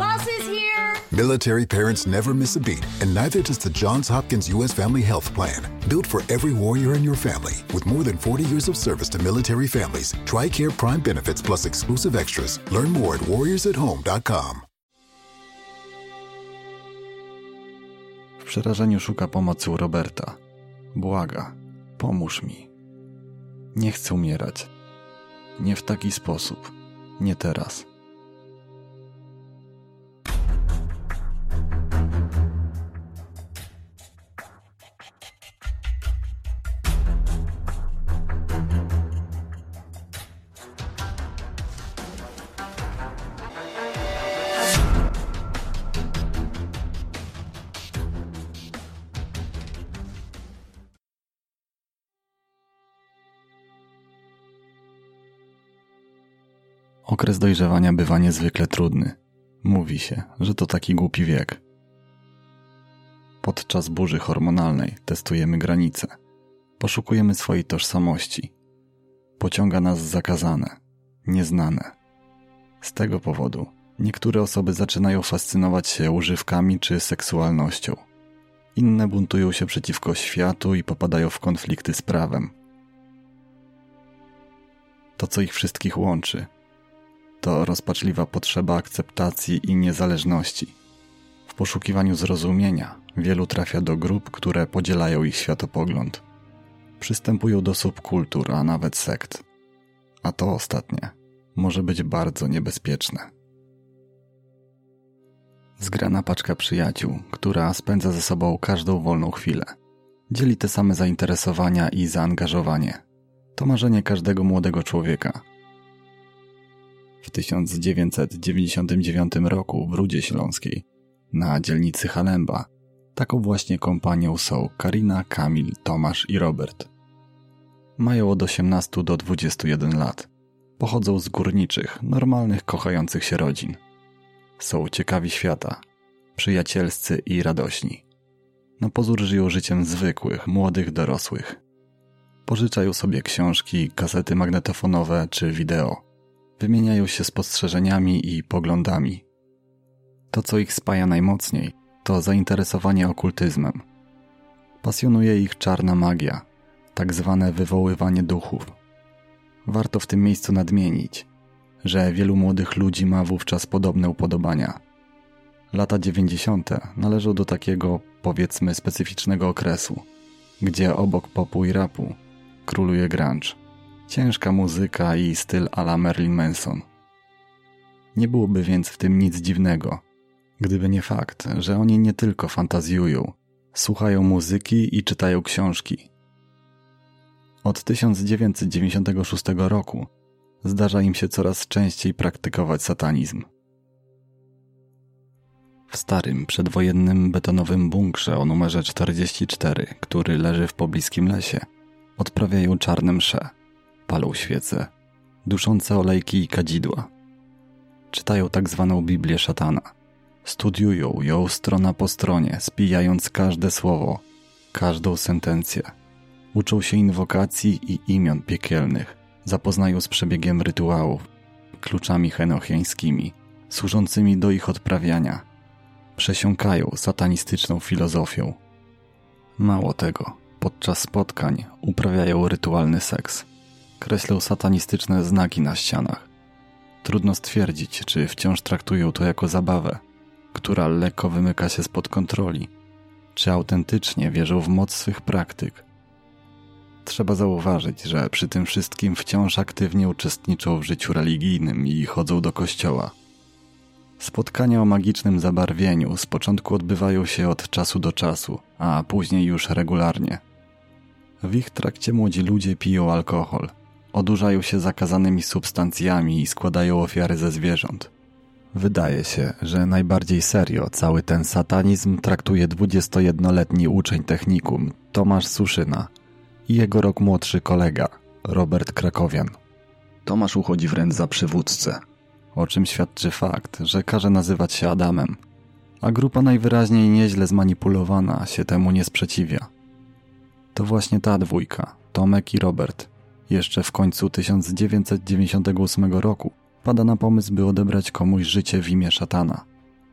Bus is here! Military parents never miss a beat, and neither does the Johns Hopkins U.S. Family Health Plan. Built for every warrior in your family, with more than 40 years of service to military families, TRICARE Prime benefits plus exclusive extras. Learn more at warriorsathome.com. W przerażeniu szuka pomocy u Roberta. Błaga, pomóż mi. Nie chcę umierać. Nie w taki sposób. Nie teraz. Okres dojrzewania bywa niezwykle trudny. Mówi się, że to taki głupi wiek. Podczas burzy hormonalnej testujemy granice. Poszukujemy swojej tożsamości. Pociąga nas zakazane, nieznane. Z tego powodu niektóre osoby zaczynają fascynować się używkami czy seksualnością. Inne buntują się przeciwko światu i popadają w konflikty z prawem. To, co ich wszystkich łączy, to rozpaczliwa potrzeba akceptacji i niezależności. W poszukiwaniu zrozumienia wielu trafia do grup, które podzielają ich światopogląd. Przystępują do subkultur, a nawet sekt. A to ostatnie może być bardzo niebezpieczne. Zgrana paczka przyjaciół, która spędza ze sobą każdą wolną chwilę. Dzieli te same zainteresowania i zaangażowanie. To marzenie każdego młodego człowieka – w 1999 roku w Rudzie Śląskiej, na dzielnicy Halemba. Taką właśnie kompanią są Karina, Kamil, Tomasz i Robert. Mają od 18 do 21 lat. Pochodzą z górniczych, normalnych, kochających się rodzin. Są ciekawi świata, przyjacielscy i radośni. Na pozór żyją życiem zwykłych, młodych dorosłych. Pożyczają sobie książki, kasety magnetofonowe czy wideo wymieniają się spostrzeżeniami i poglądami. To, co ich spaja najmocniej, to zainteresowanie okultyzmem. Pasjonuje ich czarna magia, tak zwane wywoływanie duchów. Warto w tym miejscu nadmienić, że wielu młodych ludzi ma wówczas podobne upodobania. Lata 90. należą do takiego, powiedzmy, specyficznego okresu, gdzie obok popu i rapu króluje grunge. Ciężka muzyka i styl ala Marilyn Manson. Nie byłoby więc w tym nic dziwnego, gdyby nie fakt, że oni nie tylko fantazjują, słuchają muzyki i czytają książki. Od 1996 roku zdarza im się coraz częściej praktykować satanizm. W starym, przedwojennym betonowym bunkrze o numerze 44, który leży w pobliskim lesie, odprawiają czarne msze – palą świece, duszące olejki i kadzidła. Czytają tak zwaną Biblię szatana. Studiują ją strona po stronie, spijając każde słowo, każdą sentencję. Uczą się inwokacji i imion piekielnych, zapoznają z przebiegiem rytuałów, kluczami henochiańskimi, służącymi do ich odprawiania. Przesiąkają satanistyczną filozofią. Mało tego, podczas spotkań uprawiają rytualny seks kreślą satanistyczne znaki na ścianach. Trudno stwierdzić, czy wciąż traktują to jako zabawę, która lekko wymyka się spod kontroli, czy autentycznie wierzą w moc swych praktyk. Trzeba zauważyć, że przy tym wszystkim wciąż aktywnie uczestniczą w życiu religijnym i chodzą do kościoła. Spotkania o magicznym zabarwieniu z początku odbywają się od czasu do czasu, a później już regularnie. W ich trakcie młodzi ludzie piją alkohol – odurzają się zakazanymi substancjami i składają ofiary ze zwierząt. Wydaje się, że najbardziej serio cały ten satanizm traktuje 21-letni uczeń technikum Tomasz Suszyna i jego rok młodszy kolega Robert Krakowian. Tomasz uchodzi wręcz za przywódcę, o czym świadczy fakt, że każe nazywać się Adamem, a grupa najwyraźniej nieźle zmanipulowana się temu nie sprzeciwia. To właśnie ta dwójka, Tomek i Robert, jeszcze w końcu 1998 roku pada na pomysł, by odebrać komuś życie w imię szatana.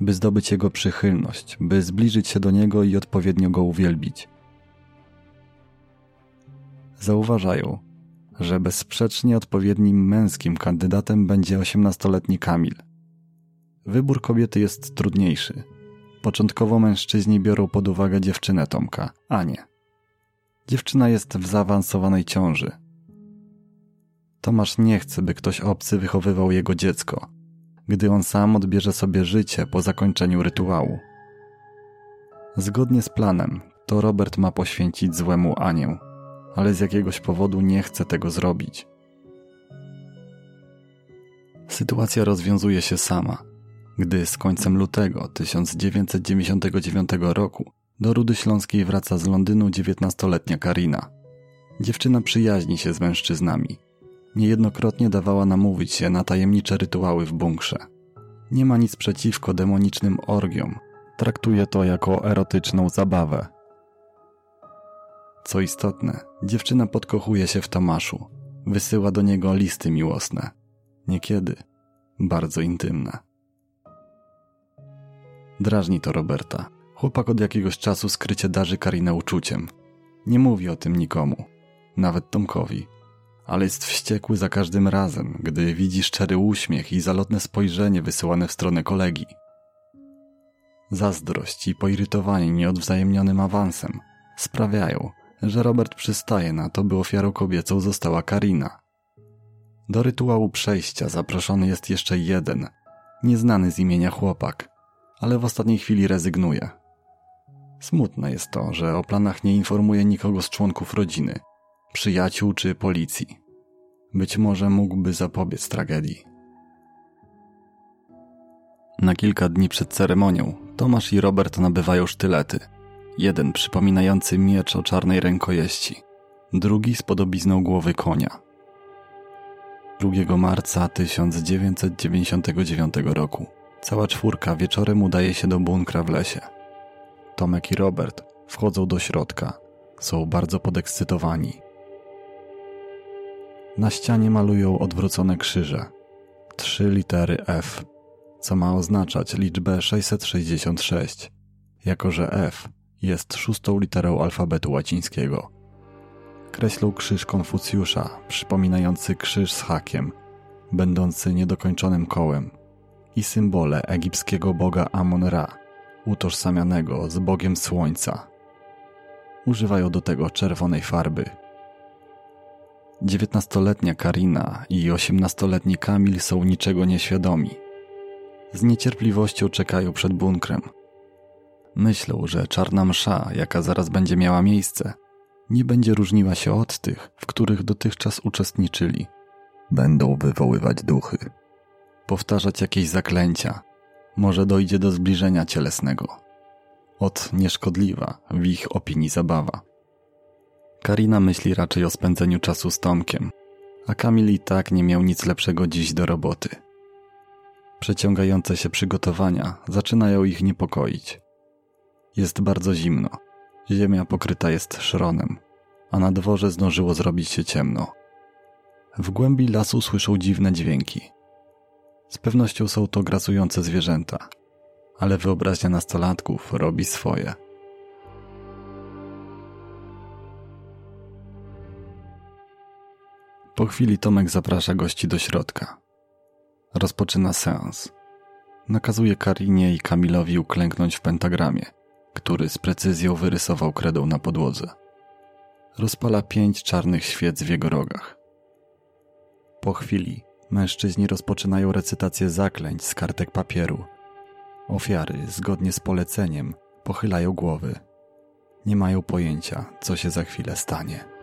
by zdobyć jego przychylność, by zbliżyć się do niego i odpowiednio go uwielbić. Zauważają, że bezsprzecznie odpowiednim męskim kandydatem będzie osiemnastoletni Kamil. Wybór kobiety jest trudniejszy. Początkowo mężczyźni biorą pod uwagę dziewczynę Tomka, Anię. Dziewczyna jest w zaawansowanej ciąży. Tomasz nie chce, by ktoś obcy wychowywał jego dziecko, gdy on sam odbierze sobie życie po zakończeniu rytuału. Zgodnie z planem, to Robert ma poświęcić złemu Anię, ale z jakiegoś powodu nie chce tego zrobić. Sytuacja rozwiązuje się sama, gdy z końcem lutego 1999 roku do Rudy Śląskiej wraca z Londynu 19-letnia Karina. Dziewczyna przyjaźni się z mężczyznami. Niejednokrotnie dawała namówić się na tajemnicze rytuały w bunkrze. Nie ma nic przeciwko demonicznym orgiom. Traktuje to jako erotyczną zabawę. Co istotne, dziewczyna podkochuje się w Tomaszu. Wysyła do niego listy miłosne. Niekiedy bardzo intymne. Drażni to Roberta. Chłopak od jakiegoś czasu skrycie darzy Karinę uczuciem. Nie mówi o tym nikomu, nawet Tomkowi. Ale jest wściekły za każdym razem, gdy widzi szczery uśmiech i zalotne spojrzenie wysyłane w stronę kolegi. Zazdrość i poirytowanie nieodwzajemnionym awansem sprawiają, że Robert przystaje na to, by ofiarą kobiecą została Karina. Do rytuału przejścia zaproszony jest jeszcze jeden, nieznany z imienia chłopak, ale w ostatniej chwili rezygnuje. Smutne jest to, że o planach nie informuje nikogo z członków rodziny, przyjaciół czy policji. Być może mógłby zapobiec tragedii. Na kilka dni przed ceremonią Tomasz i Robert nabywają sztylety. Jeden przypominający miecz o czarnej rękojeści, drugi z podobizną głowy konia. 2 marca 1999 roku cała czwórka wieczorem udaje się do bunkra w lesie. Tomek i Robert wchodzą do środka. Są bardzo podekscytowani. Na ścianie malują odwrócone krzyże. Trzy litery F, co ma oznaczać liczbę 666, jako że F jest szóstą literą alfabetu łacińskiego. Kreślą krzyż Konfucjusza, przypominający krzyż z hakiem, będący niedokończonym kołem i symbole egipskiego boga Amon-Ra, utożsamianego z Bogiem Słońca. Używają do tego czerwonej farby. Dziewiętnastoletnia Karina i osiemnastoletni Kamil są niczego nieświadomi. Z niecierpliwością czekają przed bunkrem. Myślą, że czarna msza, jaka zaraz będzie miała miejsce, nie będzie różniła się od tych, w których dotychczas uczestniczyli. Będą wywoływać duchy, powtarzać jakieś zaklęcia, może dojdzie do zbliżenia cielesnego. Od nieszkodliwa w ich opinii zabawa. Karina myśli raczej o spędzeniu czasu z Tomkiem, a Kamil i tak nie miał nic lepszego dziś do roboty. Przeciągające się przygotowania zaczynają ich niepokoić. Jest bardzo zimno. Ziemia pokryta jest szronem, a na dworze zdążyło zrobić się ciemno. W głębi lasu słyszą dziwne dźwięki. Z pewnością są to grasujące zwierzęta, ale wyobraźnia nastolatków robi swoje. Po chwili Tomek zaprasza gości do środka. Rozpoczyna seans. Nakazuje Karinie i Kamilowi uklęknąć w pentagramie, który z precyzją wyrysował kredą na podłodze. Rozpala pięć czarnych świec w jego rogach. Po chwili Mężczyźni rozpoczynają recytację zaklęć z kartek papieru. Ofiary, zgodnie z poleceniem, pochylają głowy. Nie mają pojęcia, co się za chwilę stanie.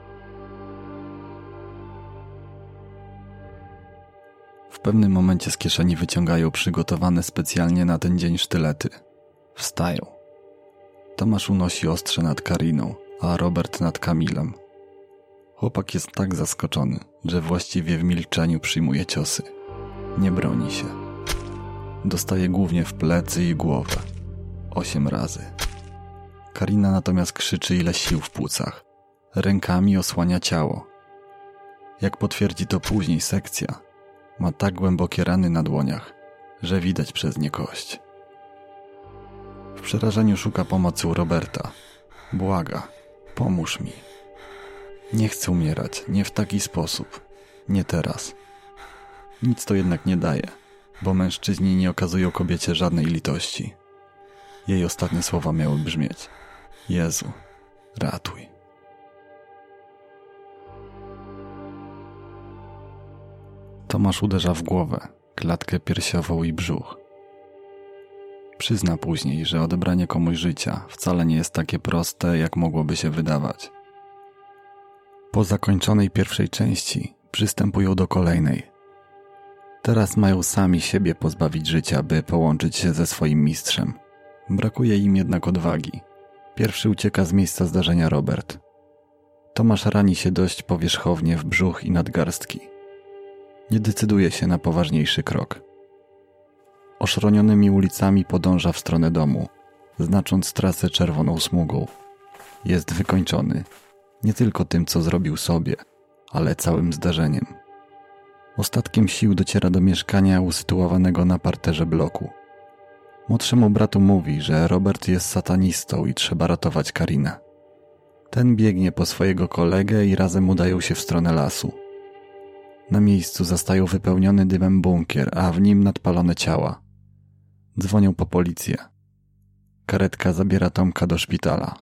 Pewnym momencie z kieszeni wyciągają przygotowane specjalnie na ten dzień sztylety. Wstają. Tomasz unosi ostrze nad Kariną, a Robert nad Kamilem. Chłopak jest tak zaskoczony, że właściwie w milczeniu przyjmuje ciosy. Nie broni się. Dostaje głównie w plecy i głowę. Osiem razy. Karina natomiast krzyczy ile sił w płucach. Rękami osłania ciało. Jak potwierdzi to później sekcja, ma tak głębokie rany na dłoniach, że widać przez nie kość. przerażeniu szuka pomocy u Roberta. Błaga, pomóż mi. Nie chcę umierać, nie w taki sposób, nie teraz. Nic to jednak nie daje, bo mężczyźni nie okazują kobiecie żadnej litości. Jej ostatnie słowa miały brzmieć: Jezu, ratuj. Tomasz uderza w głowę, klatkę piersiową i brzuch. Przyzna później, że odebranie komuś życia wcale nie jest takie proste, jak mogłoby się wydawać. Po zakończonej pierwszej części przystępują do kolejnej. Teraz mają sami siebie pozbawić życia, by połączyć się ze swoim mistrzem. Brakuje im jednak odwagi. Pierwszy ucieka z miejsca zdarzenia Robert. Tomasz rani się dość powierzchownie w brzuch i nadgarstki. Nie decyduje się na poważniejszy krok. Oszronionymi ulicami podąża w stronę domu, znacząc trasę czerwoną smugą. Jest wykończony, nie tylko tym, co zrobił sobie, ale całym zdarzeniem. Ostatkiem sił dociera do mieszkania usytuowanego na parterze bloku. Młodszemu bratu mówi, że Robert jest satanistą i trzeba ratować Karinę. Ten biegnie po swojego kolegę i razem udają się w stronę lasu. Na miejscu zastają wypełniony dymem bunkier, a w nim nadpalone ciała. Dzwonią po policję. Karetka zabiera Tomka do szpitala.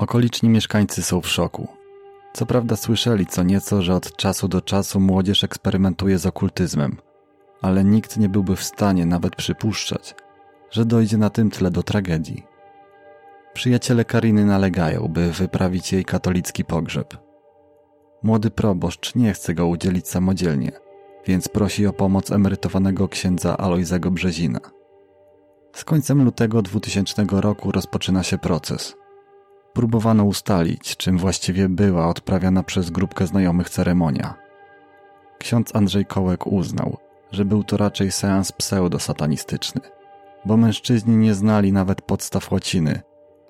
Okoliczni mieszkańcy są w szoku. Co prawda słyszeli co nieco, że od czasu do czasu młodzież eksperymentuje z okultyzmem, ale nikt nie byłby w stanie nawet przypuszczać, że dojdzie na tym tle do tragedii. Przyjaciele Kariny nalegają, by wyprawić jej katolicki pogrzeb. Młody proboszcz nie chce go udzielić samodzielnie, więc prosi o pomoc emerytowanego księdza Alojzego Brzezina. Z końcem lutego 2000 roku rozpoczyna się proces. Próbowano ustalić, czym właściwie była odprawiana przez grupkę znajomych ceremonia. Ksiądz Andrzej Kołek uznał, że był to raczej seans pseudo-satanistyczny, bo mężczyźni nie znali nawet podstaw łaciny,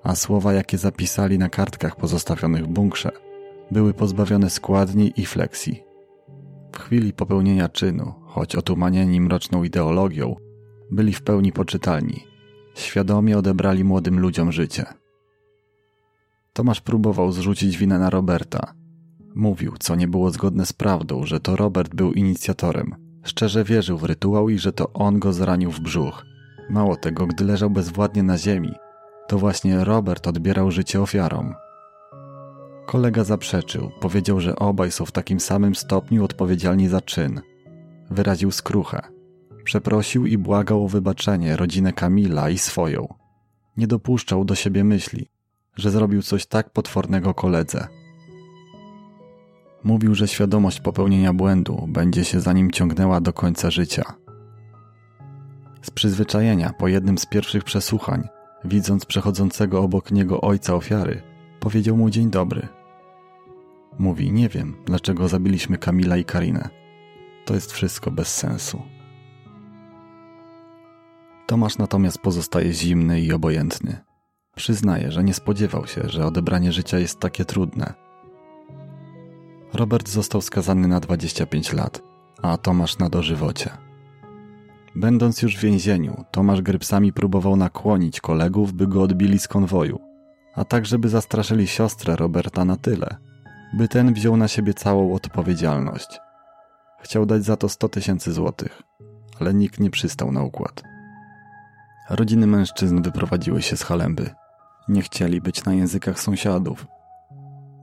a słowa, jakie zapisali na kartkach pozostawionych w bunkrze, były pozbawione składni i fleksji. W chwili popełnienia czynu, choć otumanieni mroczną ideologią, byli w pełni poczytalni. Świadomie odebrali młodym ludziom życie. Tomasz próbował zrzucić winę na Roberta. Mówił, co nie było zgodne z prawdą, że to Robert był inicjatorem. Szczerze wierzył w rytuał i że to on go zranił w brzuch. Mało tego, gdy leżał bezwładnie na ziemi, to właśnie Robert odbierał życie ofiarom. Kolega zaprzeczył, powiedział, że obaj są w takim samym stopniu odpowiedzialni za czyn. Wyraził skruchę. Przeprosił i błagał o wybaczenie rodzinę Kamila i swoją. Nie dopuszczał do siebie myśli, że zrobił coś tak potwornego koledze. Mówił, że świadomość popełnienia błędu będzie się za nim ciągnęła do końca życia. Z przyzwyczajenia, po jednym z pierwszych przesłuchań, widząc przechodzącego obok niego ojca ofiary, powiedział mu dzień dobry. Mówi, nie wiem, dlaczego zabiliśmy Kamila i Karinę. To jest wszystko bez sensu. Tomasz natomiast pozostaje zimny i obojętny. Przyznaje, że nie spodziewał się, że odebranie życia jest takie trudne. Robert został skazany na 25 lat, a Tomasz na dożywocie. Będąc już w więzieniu, Tomasz grypsami próbował nakłonić kolegów, by go odbili z konwoju, a tak, żeby zastraszyli siostrę Roberta na tyle, by ten wziął na siebie całą odpowiedzialność. Chciał dać za to 100 tysięcy złotych, ale nikt nie przystał na układ. Rodziny mężczyzn wyprowadziły się z Halemby. Nie chcieli być na językach sąsiadów.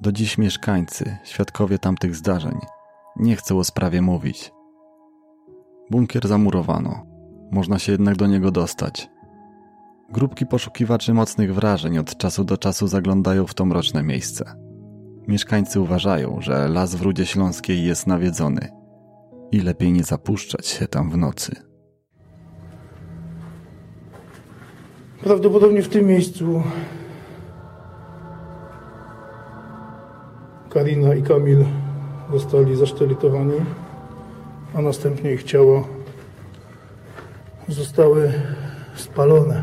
Do dziś mieszkańcy, świadkowie tamtych zdarzeń, nie chcą o sprawie mówić. Bunkier zamurowano. Można się jednak do niego dostać. Grupki poszukiwaczy mocnych wrażeń od czasu do czasu zaglądają w to mroczne miejsce. Mieszkańcy uważają, że las w Rudzie Śląskiej jest nawiedzony i lepiej nie zapuszczać się tam w nocy. Prawdopodobnie w tym miejscu Karina i Kamil zostali zasztyletowani, a następnie ich ciała zostały spalone.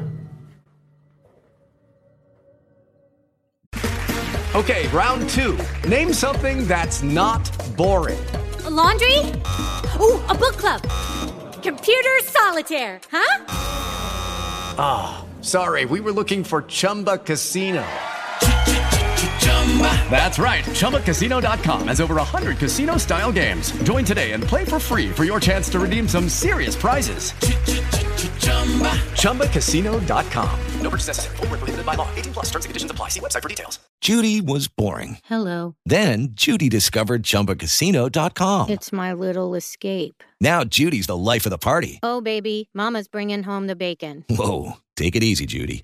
Okay, round two. Name something that's not boring. A laundry? Ooh, a book club. Computer solitaire, huh? Ah, sorry, we were looking for Chumba Casino. That's right. ChumbaCasino.com has over 100 casino style games. Join today and play for free for your chance to redeem some serious prizes. ChumbaCasino.com. No purchase necessary. Full prohibited by law. 18 plus terms and conditions apply. See website for details. Judy was boring. Hello. Then Judy discovered ChumbaCasino.com. It's my little escape. Now Judy's the life of the party. Oh, baby, Mama's bringing home the bacon. Whoa, take it easy, Judy.